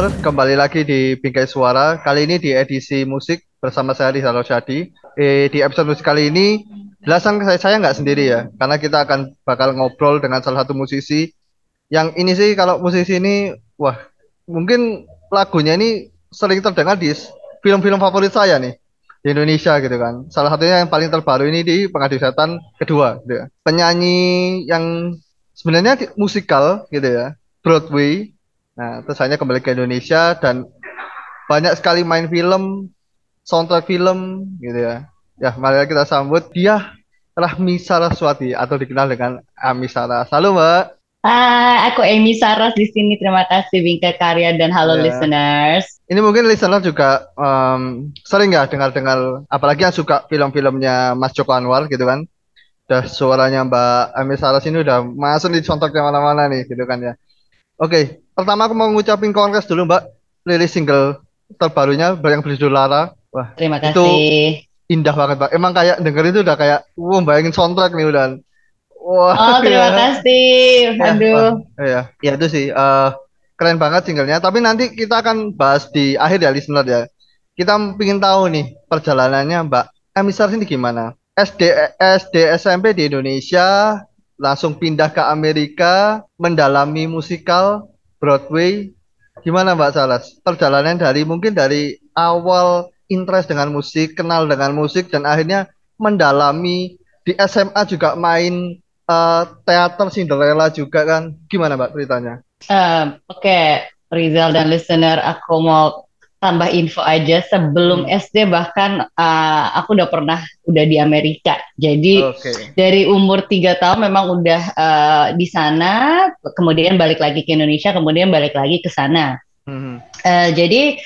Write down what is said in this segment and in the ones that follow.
listener, kembali lagi di Bingkai Suara. Kali ini di edisi musik bersama saya Rizal Rosyadi. Eh, di episode musik kali ini, jelasan saya saya nggak sendiri ya, karena kita akan bakal ngobrol dengan salah satu musisi. Yang ini sih kalau musisi ini, wah mungkin lagunya ini sering terdengar di film-film favorit saya nih di Indonesia gitu kan. Salah satunya yang paling terbaru ini di Pengabdi Setan kedua gitu ya. Penyanyi yang sebenarnya musikal gitu ya, Broadway Nah, terus hanya kembali ke Indonesia dan banyak sekali main film, soundtrack film gitu ya. Ya, mari kita sambut dia Rahmi Saraswati atau dikenal dengan Ami Saras. Halo, Mbak. Hai, aku Amy Saras di sini. Terima kasih Bingkai Karya dan halo yeah. listeners. Ini mungkin listener juga um, sering ya dengar-dengar, apalagi yang suka film-filmnya Mas Joko Anwar gitu kan. Udah suaranya Mbak Amy Saras ini udah masuk di contoh mana-mana nih gitu kan ya. Oke, pertama aku mau ngucapin kongres dulu Mbak, rilis single terbarunya yang berjudul Lara. Wah, terima kasih. Itu indah banget Mbak. Emang kayak denger itu udah kayak, wow bayangin soundtrack nih udah. Wah. Oh, terima ya. kasih. Ya, Aduh. Iya, ya itu sih. Uh, keren banget singlenya. Tapi nanti kita akan bahas di akhir ya listener ya. Kita ingin tahu nih perjalanannya Mbak Emisar ini gimana? SD SD SMP di Indonesia langsung pindah ke Amerika mendalami musikal Broadway. Gimana Mbak Salas? Perjalanan dari mungkin dari awal interest dengan musik kenal dengan musik dan akhirnya mendalami. Di SMA juga main uh, teater Cinderella juga kan. Gimana Mbak ceritanya? Uh, oke okay. Rizal dan listener aku mau tambah info aja sebelum hmm. SD bahkan uh, aku udah pernah udah di Amerika jadi okay. dari umur tiga tahun memang udah uh, di sana kemudian balik lagi ke Indonesia kemudian balik lagi ke sana hmm. uh, jadi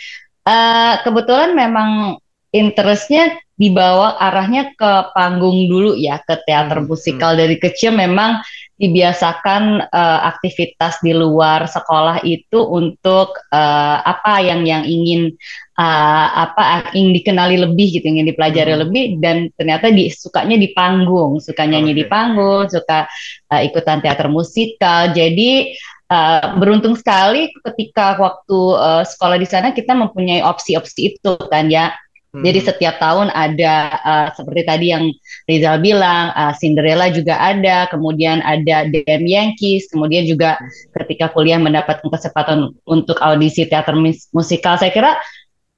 uh, kebetulan memang interestnya dibawa arahnya ke panggung dulu ya ke teater hmm. musikal dari kecil memang dibiasakan uh, aktivitas di luar sekolah itu untuk uh, apa yang yang ingin uh, apa ingin dikenali lebih gitu ingin dipelajari hmm. lebih dan ternyata di sukanya di panggung suka nyanyi okay. di panggung suka uh, ikutan teater musikal jadi Uh, beruntung sekali ketika waktu uh, sekolah di sana kita mempunyai opsi-opsi itu kan ya jadi hmm. setiap tahun ada uh, seperti tadi yang Rizal bilang, uh, Cinderella juga ada, kemudian ada DM Yankees, kemudian juga ketika kuliah mendapatkan kesempatan untuk audisi teater musikal. Saya kira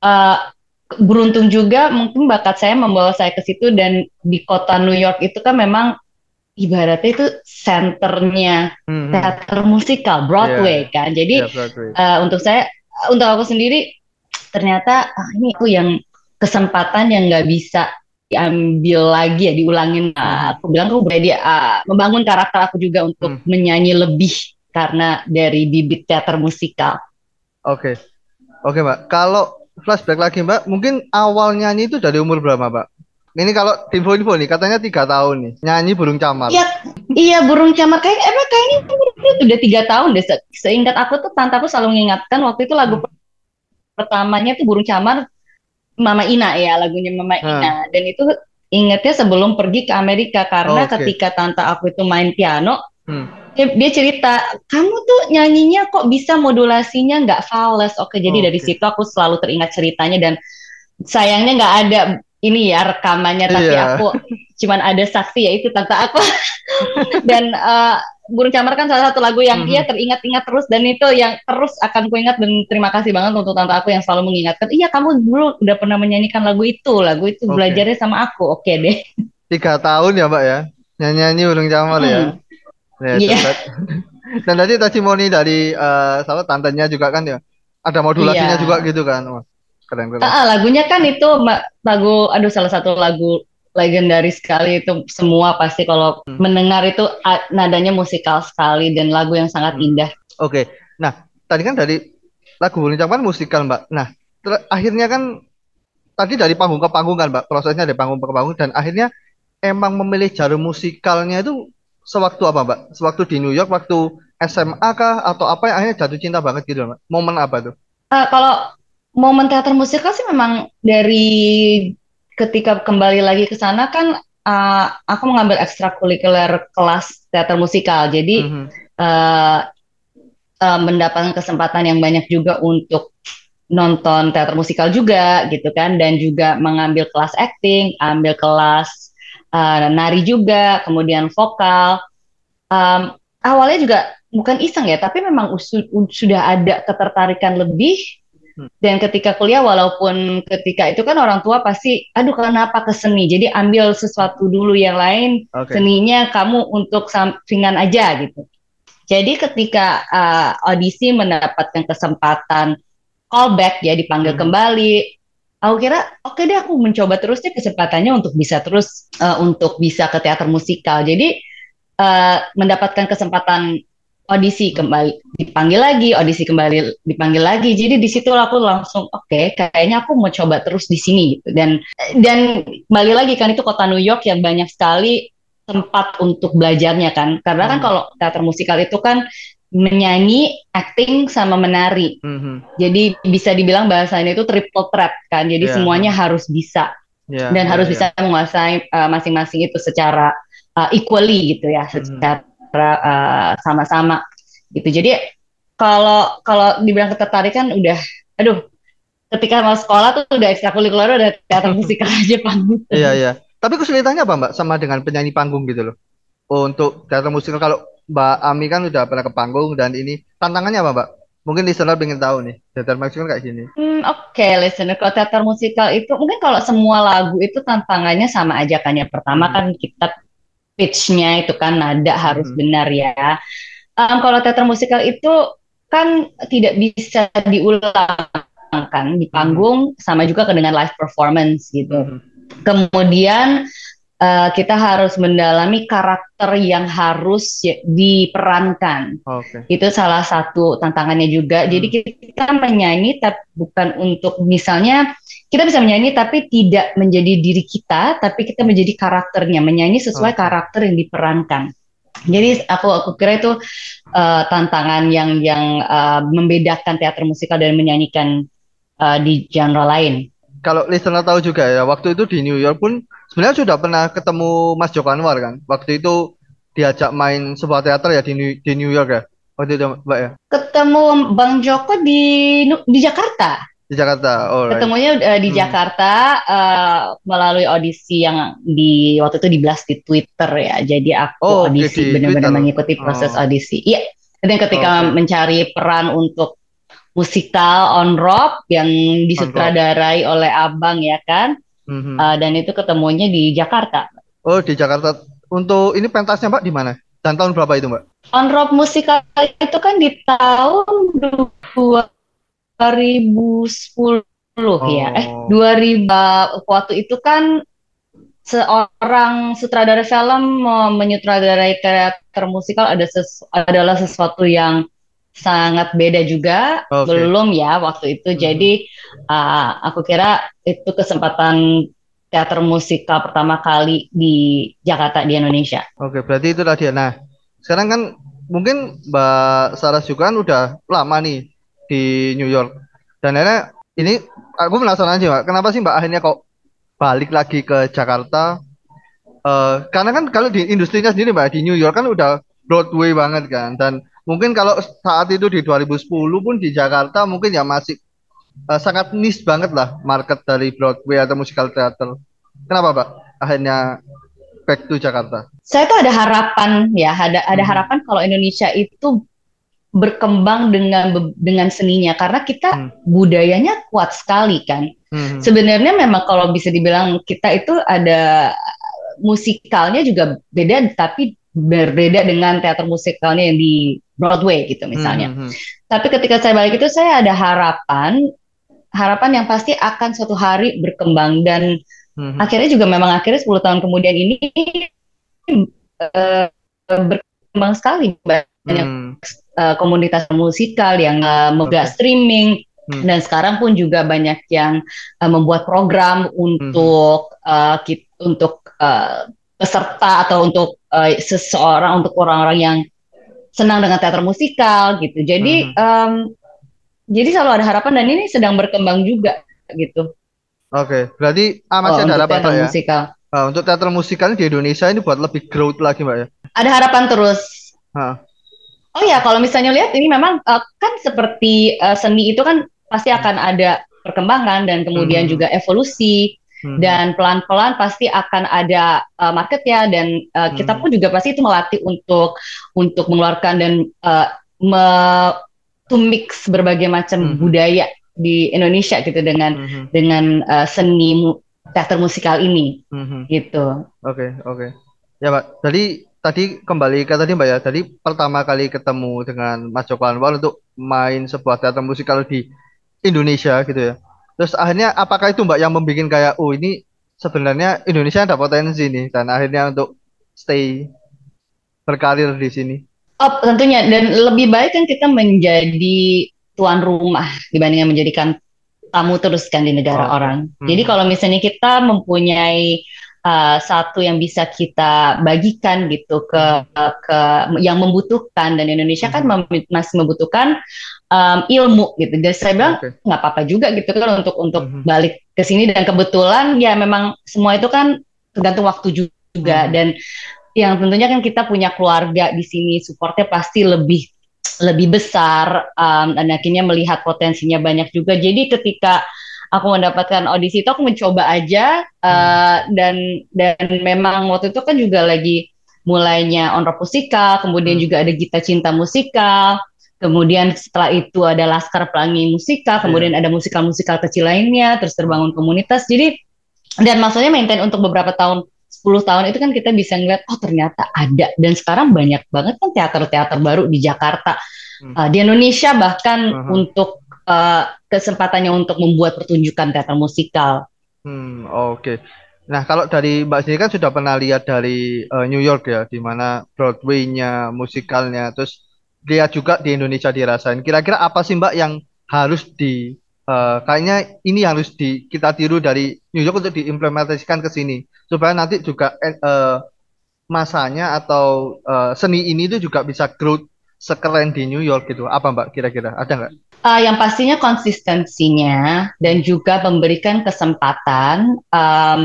uh, beruntung juga mungkin bakat saya membawa saya ke situ dan di kota New York itu kan memang ibaratnya itu senternya hmm. teater musikal Broadway yeah. kan. Jadi yeah, Broadway. Uh, untuk saya, untuk aku sendiri ternyata ah, ini aku yang kesempatan yang nggak bisa diambil lagi ya diulangin uh, aku bilang aku berani uh, membangun karakter aku juga untuk hmm. menyanyi lebih karena dari bibit teater musikal. Oke, okay. oke okay, mbak. Kalau flashback lagi mbak, mungkin awal nyanyi itu dari umur berapa mbak? Ini kalau info-info nih katanya tiga tahun nih nyanyi burung camar. Iya, iya burung camar kayak emang kayaknya itu udah tiga tahun deh. Se seingat aku tuh tante aku selalu mengingatkan waktu itu lagu hmm. pertamanya tuh burung camar Mama Ina ya lagunya Mama hmm. Ina dan itu ingetnya sebelum pergi ke Amerika karena oh, okay. ketika tante aku itu main piano hmm. dia, dia cerita kamu tuh nyanyinya kok bisa modulasinya nggak fals oke jadi okay. dari situ aku selalu teringat ceritanya dan sayangnya nggak ada ini ya rekamannya tapi yeah. aku cuman ada saksi ya itu tante aku dan uh, Burung Camar kan salah satu lagu yang mm -hmm. teringat-ingat terus dan itu yang terus akan kuingat dan terima kasih banget untuk tante aku yang selalu mengingatkan iya kamu dulu udah pernah menyanyikan lagu itu lagu itu okay. belajarnya sama aku oke okay deh tiga tahun ya mbak ya nyanyi-nyanyi Burung Camar ya? hmm. ya ya yeah. dan tadi testimoni dari uh, salah tantenya juga kan ya ada modulasinya yeah. juga gitu kan Wah, keren keren ah, lagunya kan itu lagu aduh salah satu lagu legendaris sekali itu semua pasti kalau hmm. mendengar itu nadanya musikal sekali dan lagu yang sangat hmm. indah. Oke, okay. nah tadi kan dari lagu Wuling kan musikal mbak. Nah akhirnya kan tadi dari panggung ke panggung kan mbak prosesnya dari panggung ke panggung dan akhirnya emang memilih jalur musikalnya itu sewaktu apa mbak? Sewaktu di New York waktu SMA kah atau apa yang akhirnya jatuh cinta banget gitu mbak? Momen apa tuh? Uh, kalau momen teater musikal sih memang dari ketika kembali lagi ke sana kan uh, aku mengambil ekstrakurikuler kelas teater musikal. Jadi mm -hmm. uh, uh, mendapatkan kesempatan yang banyak juga untuk nonton teater musikal juga gitu kan dan juga mengambil kelas acting, ambil kelas uh, nari juga, kemudian vokal. Um, awalnya juga bukan iseng ya, tapi memang sudah ada ketertarikan lebih. Hmm. Dan ketika kuliah, walaupun ketika itu kan orang tua pasti, aduh kenapa ke seni? Jadi ambil sesuatu dulu yang lain, okay. seninya kamu untuk sampingan aja gitu. Jadi ketika uh, audisi mendapatkan kesempatan callback ya dipanggil hmm. kembali, aku kira oke okay deh aku mencoba terus deh kesempatannya untuk bisa terus uh, untuk bisa ke teater musikal. Jadi uh, mendapatkan kesempatan audisi kembali dipanggil lagi, audisi kembali dipanggil lagi. Jadi di situ aku langsung oke, okay, kayaknya aku mau coba terus di sini gitu. Dan dan kembali lagi kan itu kota New York yang banyak sekali tempat untuk belajarnya kan karena kan hmm. kalau teater musikal itu kan menyanyi, acting sama menari. Mm-hmm. Jadi bisa dibilang bahasanya itu triple threat kan. Jadi yeah. semuanya harus bisa yeah, dan yeah, harus yeah. bisa menguasai uh, masing-masing itu secara uh, equally gitu ya, mm-hmm. secara uh, sama-sama gitu. Jadi kalau kalau dibilang ketertarikan udah, aduh, ketika mau sekolah tuh udah ekstrakurikuler udah teater musikal aja panggung. Iya iya. Tapi kesulitannya apa Mbak sama dengan penyanyi panggung gitu loh? Oh, untuk teater musikal kalau Mbak Ami kan udah pernah ke panggung dan ini tantangannya apa Mbak? Mungkin listener pengen tahu nih, teater musikal kayak gini. Hmm, Oke, okay, listener. Kalau teater musikal itu mungkin kalau semua lagu itu tantangannya sama aja kan ya. Pertama hmm. kan kita pitch-nya itu kan nada harus hmm. benar ya. Um, kalau teater musikal itu kan tidak bisa diulang kan di panggung hmm. sama juga dengan live performance gitu. Hmm Kemudian uh, kita harus mendalami karakter yang harus diperankan. Okay. Itu salah satu tantangannya juga. Hmm. Jadi kita menyanyi tapi bukan untuk misalnya kita bisa menyanyi tapi tidak menjadi diri kita, tapi kita menjadi karakternya, menyanyi sesuai okay. karakter yang diperankan. Jadi aku aku kira itu uh, tantangan yang yang uh, membedakan teater musikal dan menyanyikan uh, di genre lain kalau listener tahu juga ya, waktu itu di New York pun sebenarnya sudah pernah ketemu Mas Joko Anwar kan. Waktu itu diajak main sebuah teater ya di New, di New York ya. Waktu itu Mbak ya. Ketemu Bang Joko di di Jakarta. Di Jakarta. Oh. Ketemunya uh, di hmm. Jakarta uh, melalui audisi yang di waktu itu di blast di Twitter ya. Jadi aku oh, audisi benar-benar mengikuti proses oh. audisi. Iya. Dan ketika okay. mencari peran untuk musikal on rock yang disutradarai oleh Abang ya kan. Mm-hmm. Uh, dan itu ketemunya di Jakarta. Oh di Jakarta. Untuk ini pentasnya Mbak di mana? Dan tahun berapa itu Mbak? On rock musikal itu kan di tahun 2010 oh. ya. Eh 2000 waktu itu kan seorang sutradara film menyutradarai teater musikal ada ses, adalah sesuatu yang sangat beda juga okay. belum ya waktu itu hmm. jadi uh, aku kira itu kesempatan teater musikal pertama kali di Jakarta di Indonesia. Oke, okay, berarti itu tadi. Nah, sekarang kan mungkin Mbak Sarah juga kan udah lama nih di New York. Dan akhirnya ini aku penasaran aja, Mbak. Kenapa sih Mbak akhirnya kok balik lagi ke Jakarta? Uh, karena kan kalau di industrinya sendiri Mbak di New York kan udah Broadway banget kan dan mungkin kalau saat itu di 2010 pun di Jakarta mungkin ya masih uh, sangat niche banget lah market dari Broadway atau musical theater. Kenapa, Pak? Akhirnya back to Jakarta. Saya tuh ada harapan ya, ada ada hmm. harapan kalau Indonesia itu berkembang dengan dengan seninya karena kita hmm. budayanya kuat sekali kan. Hmm. Sebenarnya memang kalau bisa dibilang kita itu ada musikalnya juga beda tapi berbeda dengan teater musikalnya yang di Broadway gitu misalnya. Mm -hmm. Tapi ketika saya balik itu saya ada harapan, harapan yang pasti akan suatu hari berkembang dan mm -hmm. akhirnya juga memang akhirnya 10 tahun kemudian ini uh, berkembang sekali banyak mm. uh, komunitas musikal yang uh, okay. streaming hmm. dan sekarang pun juga banyak yang uh, membuat program untuk hmm. uh, kita, untuk uh, peserta atau untuk uh, seseorang untuk orang-orang yang senang dengan teater musikal gitu. Jadi hmm. um, jadi selalu ada harapan dan ini sedang berkembang juga gitu. Oke, okay. berarti ah, masih oh, ada harapan teater ya? musikal. Uh, untuk teater musikal di Indonesia ini buat lebih growth lagi mbak ya? Ada harapan terus. Oh ya, kalau misalnya lihat ini memang uh, kan seperti uh, seni itu kan pasti akan ada perkembangan dan kemudian hmm. juga evolusi hmm. dan pelan-pelan pasti akan ada uh, marketnya dan uh, hmm. kita pun juga pasti itu melatih untuk untuk mengeluarkan dan uh, me, to mix berbagai macam hmm. budaya di Indonesia gitu dengan hmm. dengan uh, seni mu teater musikal ini hmm. gitu. Oke okay, oke okay. ya Pak. Jadi tadi kembali ke tadi Mbak ya, tadi pertama kali ketemu dengan Mas Joko Anwar untuk main sebuah teater musikal di Indonesia gitu ya. Terus akhirnya apakah itu Mbak yang membuat kayak oh ini sebenarnya Indonesia ada potensi nih dan akhirnya untuk stay berkarir di sini? Oh tentunya dan lebih baik kan kita menjadi tuan rumah dibandingkan menjadikan tamu terus kan di negara oh. orang. Hmm. Jadi kalau misalnya kita mempunyai uh, satu yang bisa kita bagikan gitu ke ke yang membutuhkan dan Indonesia kan mem masih membutuhkan um, ilmu gitu. Jadi saya bilang nggak okay. apa-apa juga gitu kan untuk untuk mm -hmm. balik ke sini dan kebetulan ya memang semua itu kan tergantung waktu juga mm -hmm. dan yang tentunya kan kita punya keluarga di sini supportnya pasti lebih lebih besar um, dan akhirnya melihat potensinya banyak juga. Jadi ketika aku mendapatkan audisi itu aku mencoba aja uh, dan dan memang waktu itu kan juga lagi mulainya on rock musikal, kemudian hmm. juga ada Gita Cinta musikal, kemudian setelah itu ada Laskar Pelangi musikal, kemudian yeah. ada musikal-musikal kecil lainnya, terus terbangun komunitas. Jadi dan maksudnya maintain untuk beberapa tahun 10 tahun itu kan kita bisa ngeliat oh ternyata ada dan sekarang banyak banget kan teater-teater baru di Jakarta hmm. uh, di Indonesia bahkan uh -huh. untuk uh, kesempatannya untuk membuat pertunjukan teater musikal. Hmm, oke. Okay. Nah, kalau dari Mbak sendiri kan sudah pernah lihat dari uh, New York ya, di mana Broadway-nya, musikalnya, terus lihat juga di Indonesia dirasain. Kira-kira apa sih Mbak yang harus di uh, kayaknya ini harus di kita tiru dari New York untuk diimplementasikan ke sini supaya nanti juga uh, masanya atau uh, seni ini itu juga bisa growth sekeren di New York gitu. Apa Mbak kira-kira? Ada nggak? Uh, yang pastinya konsistensinya dan juga memberikan kesempatan, um,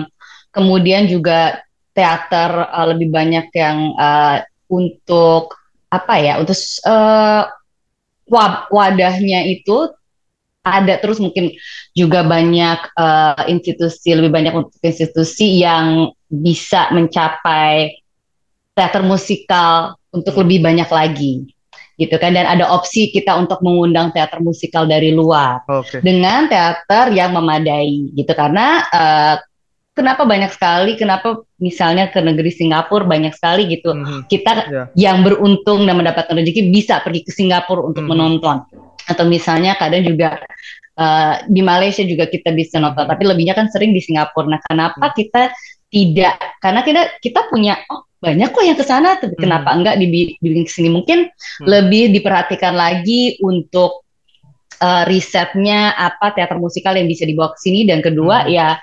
kemudian juga teater uh, lebih banyak yang uh, untuk apa ya, untuk uh, wadahnya itu ada terus mungkin juga banyak uh, institusi lebih banyak untuk institusi yang bisa mencapai teater musikal untuk lebih banyak lagi gitu kan dan ada opsi kita untuk mengundang teater musikal dari luar okay. dengan teater yang memadai gitu karena uh, kenapa banyak sekali kenapa misalnya ke negeri Singapura banyak sekali gitu mm -hmm. kita yeah. yang beruntung dan mendapatkan rezeki bisa pergi ke Singapura untuk mm -hmm. menonton atau misalnya kadang juga uh, di Malaysia juga kita bisa nonton tapi lebihnya kan sering di Singapura nah kenapa mm -hmm. kita tidak karena kita kita punya oh, banyak kok yang ke sana tapi hmm. kenapa enggak dibikin ke sini mungkin hmm. lebih diperhatikan lagi untuk uh, risetnya apa teater musikal yang bisa dibawa ke sini dan kedua hmm. ya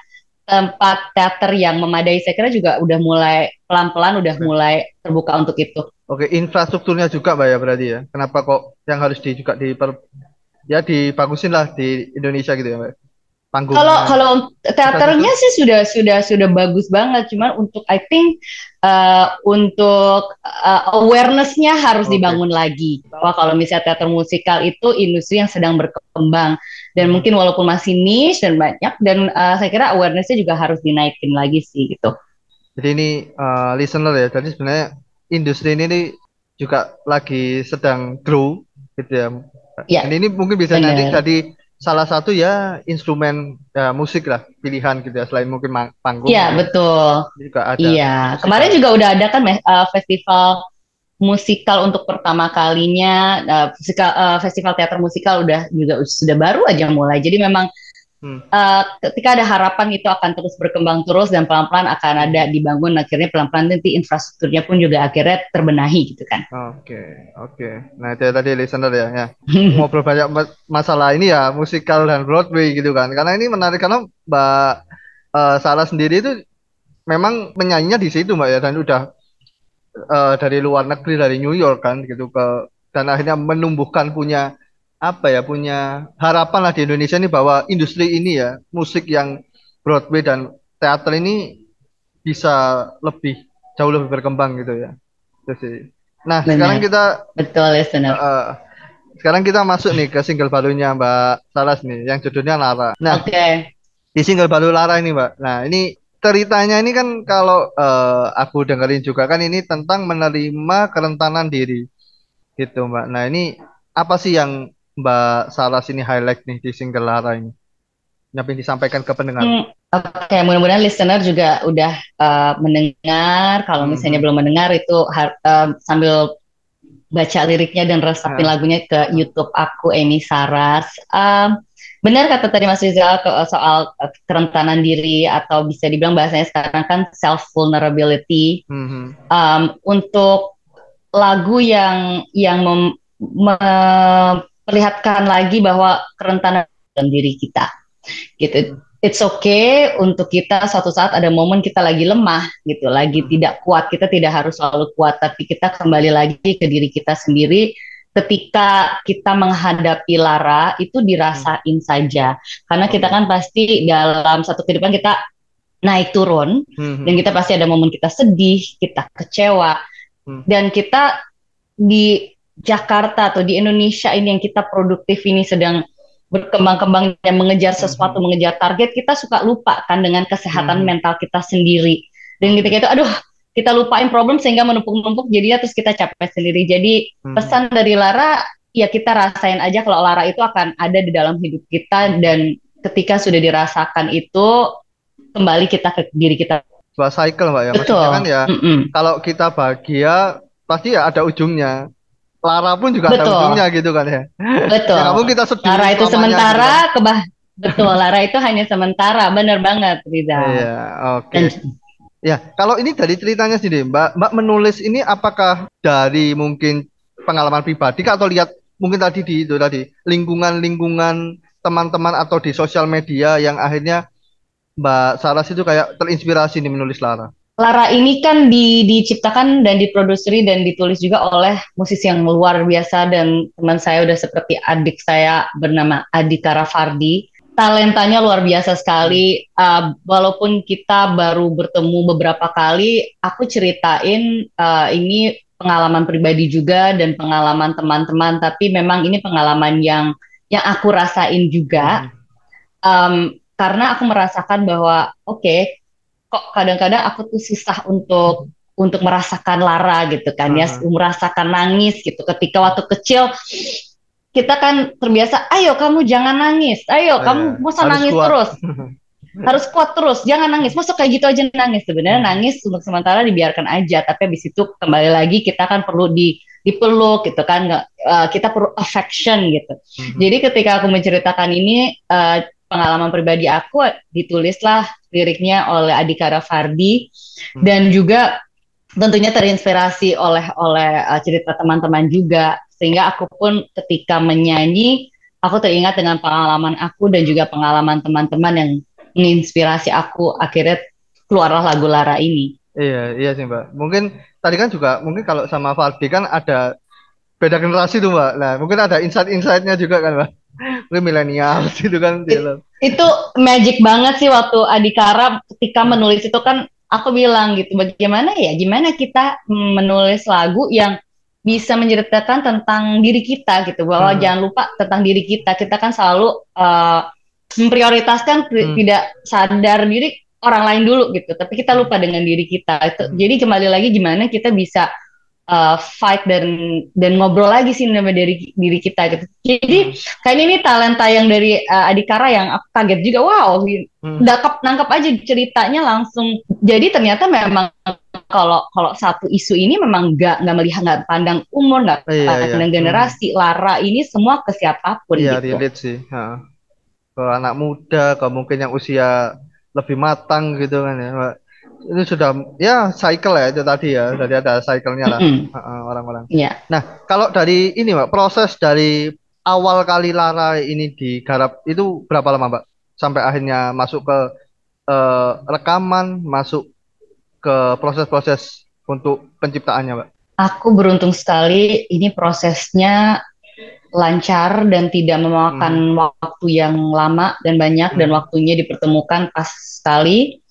tempat teater yang memadai saya kira juga udah mulai pelan-pelan udah mulai terbuka untuk itu. Oke, infrastrukturnya juga Mbak ya berarti ya. Kenapa kok yang harus di juga diper ya dibagusin lah di Indonesia gitu ya Mbak? Panggung. Kalau kalau teaternya sih sudah sudah sudah bagus banget, cuman untuk I think uh, untuk uh, awarenessnya harus okay. dibangun lagi. Bahwa kalau misalnya teater musikal itu industri yang sedang berkembang dan hmm. mungkin walaupun masih niche dan banyak dan uh, saya kira awarenessnya juga harus dinaikin lagi sih gitu. Jadi ini uh, listener ya, jadi sebenarnya industri ini nih juga lagi sedang grow gitu ya. Ya, Dan ini mungkin bisa bener. nanti jadi salah satu ya instrumen ya, musik lah pilihan gitu ya selain mungkin panggung. Iya betul. Juga ada. Iya kemarin juga udah ada kan uh, festival musikal untuk pertama kalinya uh, musikal, uh, festival teater musikal udah juga sudah baru aja mulai jadi memang Hmm. Uh, ketika ada harapan itu akan terus berkembang terus dan pelan-pelan akan ada dibangun akhirnya pelan-pelan nanti infrastrukturnya pun juga akhirnya terbenahi gitu kan. Oke okay, oke. Okay. Nah itu tadi listener ya, ya. ngobrol banyak masalah ini ya musikal dan Broadway gitu kan. Karena ini menarik karena Mbak uh, Sarah sendiri itu memang penyanyinya di situ Mbak ya dan udah uh, dari luar negeri dari New York kan gitu ke dan akhirnya menumbuhkan punya apa ya punya harapan lah di Indonesia ini bahwa industri ini ya musik yang Broadway dan teater ini bisa lebih jauh lebih berkembang gitu ya. Sih. Nah, Benar. sekarang kita betul listener. Uh, sekarang kita masuk nih ke single barunya Mbak Salas nih, yang judulnya Lara. Nah, Oke. Okay. Di single baru Lara ini, Mbak. Nah, ini ceritanya ini kan kalau uh, aku dengerin juga kan ini tentang menerima kerentanan diri, gitu, Mbak. Nah, ini apa sih yang Mbak Salas ini highlight nih di single Lara ini? Yang disampaikan ke pendengar. Hmm, Oke, okay, mudah-mudahan listener juga udah uh, mendengar. Kalau misalnya hmm. belum mendengar itu uh, sambil baca liriknya dan resapin hmm. lagunya ke YouTube aku Amy Saras. Um, benar kata tadi Mas Rizal soal kerentanan diri atau bisa dibilang bahasanya sekarang kan self vulnerability. Hmm. Um, untuk lagu yang yang mem, memperlihatkan lagi bahwa kerentanan diri kita, gitu it's okay untuk kita suatu saat ada momen kita lagi lemah gitu, lagi tidak kuat. Kita tidak harus selalu kuat, tapi kita kembali lagi ke diri kita sendiri. Ketika kita menghadapi lara itu dirasain saja, karena kita kan pasti dalam satu kehidupan kita naik turun hmm. dan kita pasti ada momen kita sedih, kita kecewa, hmm. dan kita di Jakarta atau di Indonesia ini yang kita produktif ini sedang berkembang-kembang dan mengejar sesuatu, hmm. mengejar target, kita suka lupa kan dengan kesehatan hmm. mental kita sendiri. Dan ketika itu, aduh, kita lupain problem sehingga menumpuk-numpuk jadinya terus kita capek sendiri. Jadi hmm. pesan dari Lara, ya kita rasain aja kalau Lara itu akan ada di dalam hidup kita dan ketika sudah dirasakan itu kembali kita ke diri kita. Sebuah cycle mbak ya, Betul. maksudnya kan ya mm -mm. kalau kita bahagia pasti ya ada ujungnya Lara pun juga Betul. ada ujungnya gitu kan ya. Betul. ya, kita sedih. Lara itu sementara gitu. kebah Betul, Lara itu hanya sementara, benar banget Riza. Iya, oke. Okay. Ya, kalau ini dari ceritanya sendiri, Mbak, Mbak menulis ini apakah dari mungkin pengalaman pribadi atau lihat mungkin tadi di itu tadi lingkungan-lingkungan teman-teman atau di sosial media yang akhirnya Mbak Saras itu kayak terinspirasi nih menulis Lara? Lara ini kan di, diciptakan dan diproduseri dan ditulis juga oleh musisi yang luar biasa dan teman saya udah seperti adik saya bernama Adika Rafardi. Talentanya luar biasa sekali. Uh, walaupun kita baru bertemu beberapa kali, aku ceritain uh, ini pengalaman pribadi juga dan pengalaman teman-teman. Tapi memang ini pengalaman yang yang aku rasain juga. Um, karena aku merasakan bahwa oke okay, kok kadang-kadang aku tuh susah untuk untuk merasakan lara gitu kan uh -huh. ya merasakan nangis gitu ketika waktu kecil kita kan terbiasa ayo kamu jangan nangis ayo oh, kamu masa nangis kuat. terus harus kuat terus jangan nangis masuk kayak gitu aja nangis sebenarnya hmm. nangis untuk sementara dibiarkan aja tapi habis itu kembali lagi kita kan perlu di dipeluk gitu kan uh, kita perlu affection gitu hmm. jadi ketika aku menceritakan ini uh, pengalaman pribadi aku ditulislah liriknya oleh Adika Rafardi hmm. dan juga tentunya terinspirasi oleh oleh uh, cerita teman-teman juga sehingga aku pun ketika menyanyi aku teringat dengan pengalaman aku dan juga pengalaman teman-teman yang menginspirasi aku akhirnya keluarlah lagu Lara ini. Iya, iya sih Mbak. Mungkin tadi kan juga mungkin kalau sama Fardi kan ada beda generasi tuh Mbak. Nah, mungkin ada insight-insightnya juga kan Mbak lu milenial gitu kan It, itu magic banget sih waktu Adikara ketika menulis itu kan aku bilang gitu bagaimana ya gimana kita menulis lagu yang bisa menceritakan tentang diri kita gitu bahwa hmm. jangan lupa tentang diri kita kita kan selalu uh, memprioritaskan hmm. tidak sadar diri orang lain dulu gitu tapi kita lupa dengan diri kita itu hmm. jadi kembali lagi gimana kita bisa uh, fight dan dan ngobrol lagi sih sama dari diri kita gitu. Jadi hmm. kayak ini talenta yang dari uh, Adikara yang aku kaget juga wow, hmm. nangkap nangkap aja ceritanya langsung. Jadi ternyata memang kalau kalau satu isu ini memang nggak nggak melihat nggak pandang umur nggak iya, pandang iya. generasi hmm. Lara ini semua ke siapa pun iya, gitu. relate sih. Ha. Ke anak muda, ke mungkin yang usia lebih matang gitu kan ya itu sudah ya cycle ya itu tadi ya jadi ada cyclenya lah mm -hmm. orang-orang. Yeah. Nah kalau dari ini mbak proses dari awal kali Lara ini digarap itu berapa lama mbak sampai akhirnya masuk ke uh, rekaman masuk ke proses-proses untuk penciptaannya mbak? Aku beruntung sekali ini prosesnya lancar dan tidak memakan hmm. waktu yang lama dan banyak hmm. dan waktunya dipertemukan pas sekali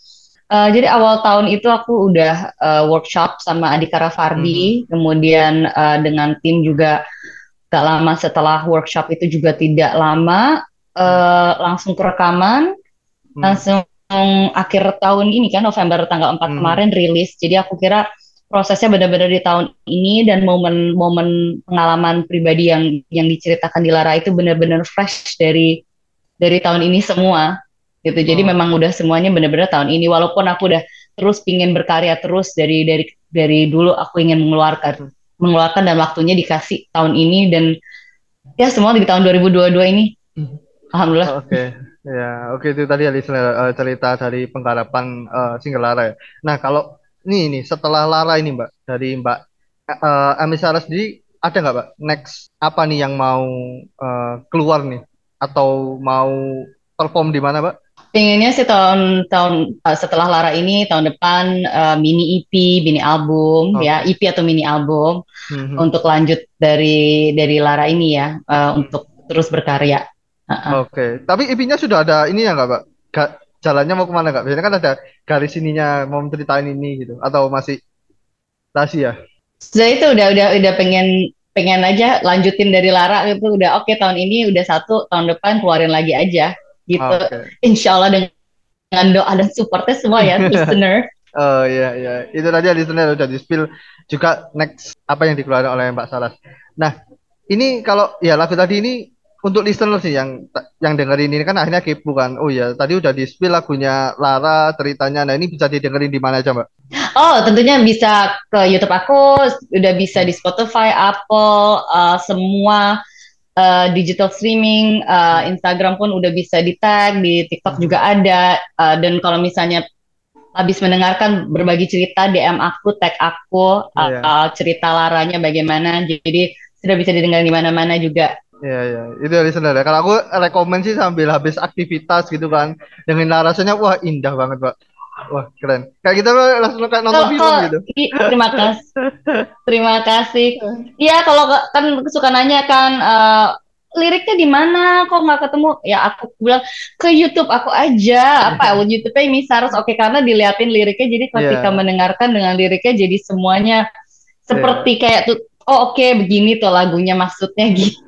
Uh, jadi awal tahun itu aku udah uh, workshop sama Adika Rafardi, hmm. kemudian uh, dengan tim juga gak lama setelah workshop itu juga tidak lama uh, langsung ke rekaman, hmm. langsung akhir tahun ini kan November tanggal 4 hmm. kemarin rilis. Jadi aku kira prosesnya benar-benar di tahun ini dan momen-momen pengalaman pribadi yang yang diceritakan di Lara itu benar-benar fresh dari dari tahun ini semua gitu. Jadi oh. memang udah semuanya benar-benar tahun ini walaupun aku udah terus pingin berkarya terus dari dari dari dulu aku ingin mengeluarkan mengeluarkan dan waktunya dikasih tahun ini dan ya semua di tahun 2022 ini. Alhamdulillah. Oke. Okay. Ya, oke okay, itu tadi listener uh, cerita dari penggarapan uh, single Lara ya. Nah, kalau nih nih setelah Lara ini Mbak dari Mbak uh, Amisara sendiri ada nggak Mbak next apa nih yang mau uh, keluar nih atau mau perform di mana Mbak? Pengennya sih tahun tahun uh, setelah Lara ini tahun depan uh, mini EP, mini album oh. ya EP atau mini album mm-hmm. untuk lanjut dari dari Lara ini ya uh, untuk terus berkarya. Uh-uh. Oke, okay. tapi EP-nya sudah ada ini ya nggak Mbak? Gak, jalannya mau ke mana nggak? Biasanya kan ada garis ininya mau ceritain ini gitu atau masih rahasia? Sudah itu udah udah udah pengen pengen aja lanjutin dari Lara itu udah oke okay, tahun ini udah satu tahun depan keluarin lagi aja gitu. Okay. Insya Allah dengan doa dan supportnya semua ya listener. Oh iya iya itu tadi listener udah di spill juga next apa yang dikeluarkan oleh Mbak Saras. Nah ini kalau ya lagu tadi ini untuk listener sih yang yang dengerin ini kan akhirnya kepo kan. Oh ya, tadi udah di spill lagunya Lara ceritanya. Nah, ini bisa didengerin di mana aja, Mbak? Oh, tentunya bisa ke YouTube aku, udah bisa di Spotify, Apple, uh, semua uh, digital streaming, uh, Instagram pun udah bisa di tag, di TikTok hmm. juga ada. Uh, dan kalau misalnya habis mendengarkan berbagi cerita DM aku, tag aku, uh, yeah. uh, cerita Laranya bagaimana. Jadi sudah bisa didengar di mana-mana juga. Iya iya, itu dari ya. Kalau aku rekomend sih sambil habis aktivitas gitu kan, dengan narasinya wah indah banget pak. Wah keren. Kayak kita gitu, langsung kayak nonton kalo, film gitu. terima kasih. terima kasih. Iya kalau kan suka nanya kan uh, liriknya di mana kok nggak ketemu? Ya aku bilang ke YouTube aku aja. Apa YouTube-nya ini harus oke okay, karena diliatin liriknya jadi ketika yeah. mendengarkan dengan liriknya jadi semuanya seperti yeah. kayak tuh oh oke okay, begini tuh lagunya maksudnya gitu.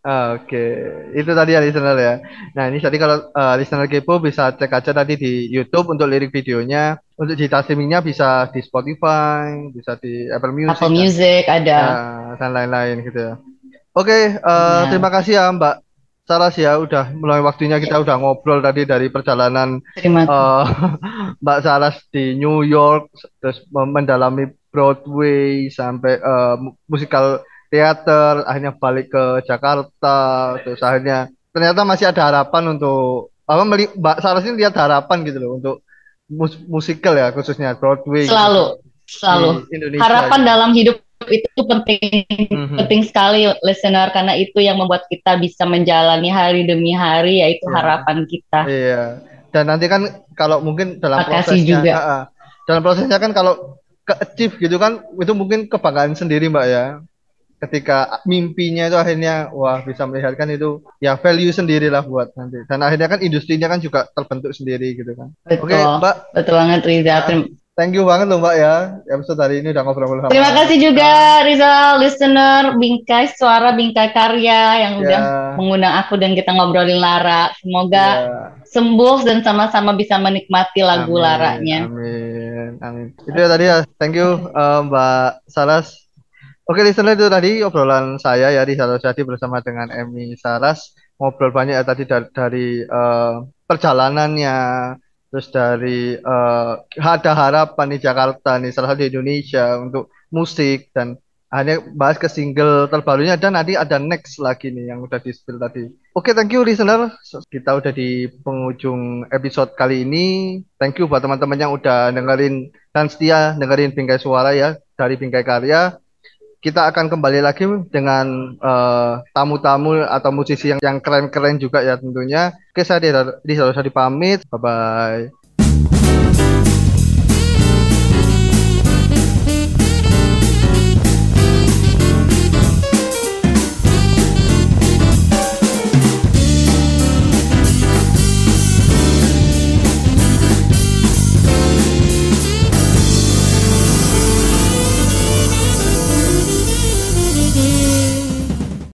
Ah, oke, okay. itu tadi ya listener ya. Nah ini tadi kalau uh, listener kepo bisa cek aja tadi di YouTube untuk lirik videonya. Untuk digital streamingnya bisa di Spotify, bisa di Apple Music, Apple Music dan, ada, uh, dan lain-lain gitu ya. Oke, okay, uh, eh, ya. terima kasih ya Mbak Saras ya udah mulai waktunya kita udah ngobrol tadi dari perjalanan uh, Mbak Saras di New York terus mendalami Broadway sampai uh, musikal teater akhirnya balik ke Jakarta terus akhirnya ternyata masih ada harapan untuk apa Mbak Saras ini lihat harapan gitu loh untuk mus musikal ya khususnya Broadway selalu gitu, selalu Indonesia, harapan gitu. dalam hidup itu penting mm-hmm. penting sekali listener karena itu yang membuat kita bisa menjalani hari demi hari yaitu yeah. harapan kita iya dan nanti kan kalau mungkin dalam Makasih prosesnya juga. Uh, dalam prosesnya kan kalau ke achieve gitu kan itu mungkin kebanggaan sendiri mbak ya ketika mimpinya itu akhirnya wah bisa melihatkan itu ya value sendiri lah buat nanti dan akhirnya kan industrinya kan juga terbentuk sendiri gitu kan oke okay, mbak betul banget Riza nah, Thank you banget loh Mbak ya. Episode hari ini udah ngobrol-ngobrol Terima kasih juga Riza listener Bingkai Suara Bingkai Karya yang yeah. udah mengundang aku dan kita ngobrolin Lara. Semoga yeah. sembuh dan sama-sama bisa menikmati lagu amin, Laranya. Amin. Amin. Itu ya tadi ya. Thank you uh, Mbak Saras. Oke listener itu tadi obrolan saya ya di Salah Jadi bersama dengan Emi Saras. Ngobrol banyak ya tadi dari, dari uh, perjalanannya, terus dari uh, ada harapan di Jakarta nih salah satu di Indonesia untuk musik dan hanya bahas ke single terbarunya dan nanti ada next lagi nih yang udah di spill tadi. Oke, okay, thank you listener. Kita udah di penghujung episode kali ini. Thank you buat teman-teman yang udah dengerin dan setia dengerin Bingkai Suara ya dari Bingkai Karya kita akan kembali lagi dengan uh, tamu-tamu atau musisi yang yang keren-keren juga ya tentunya. Oke, saya di, di, di pamit. Bye bye.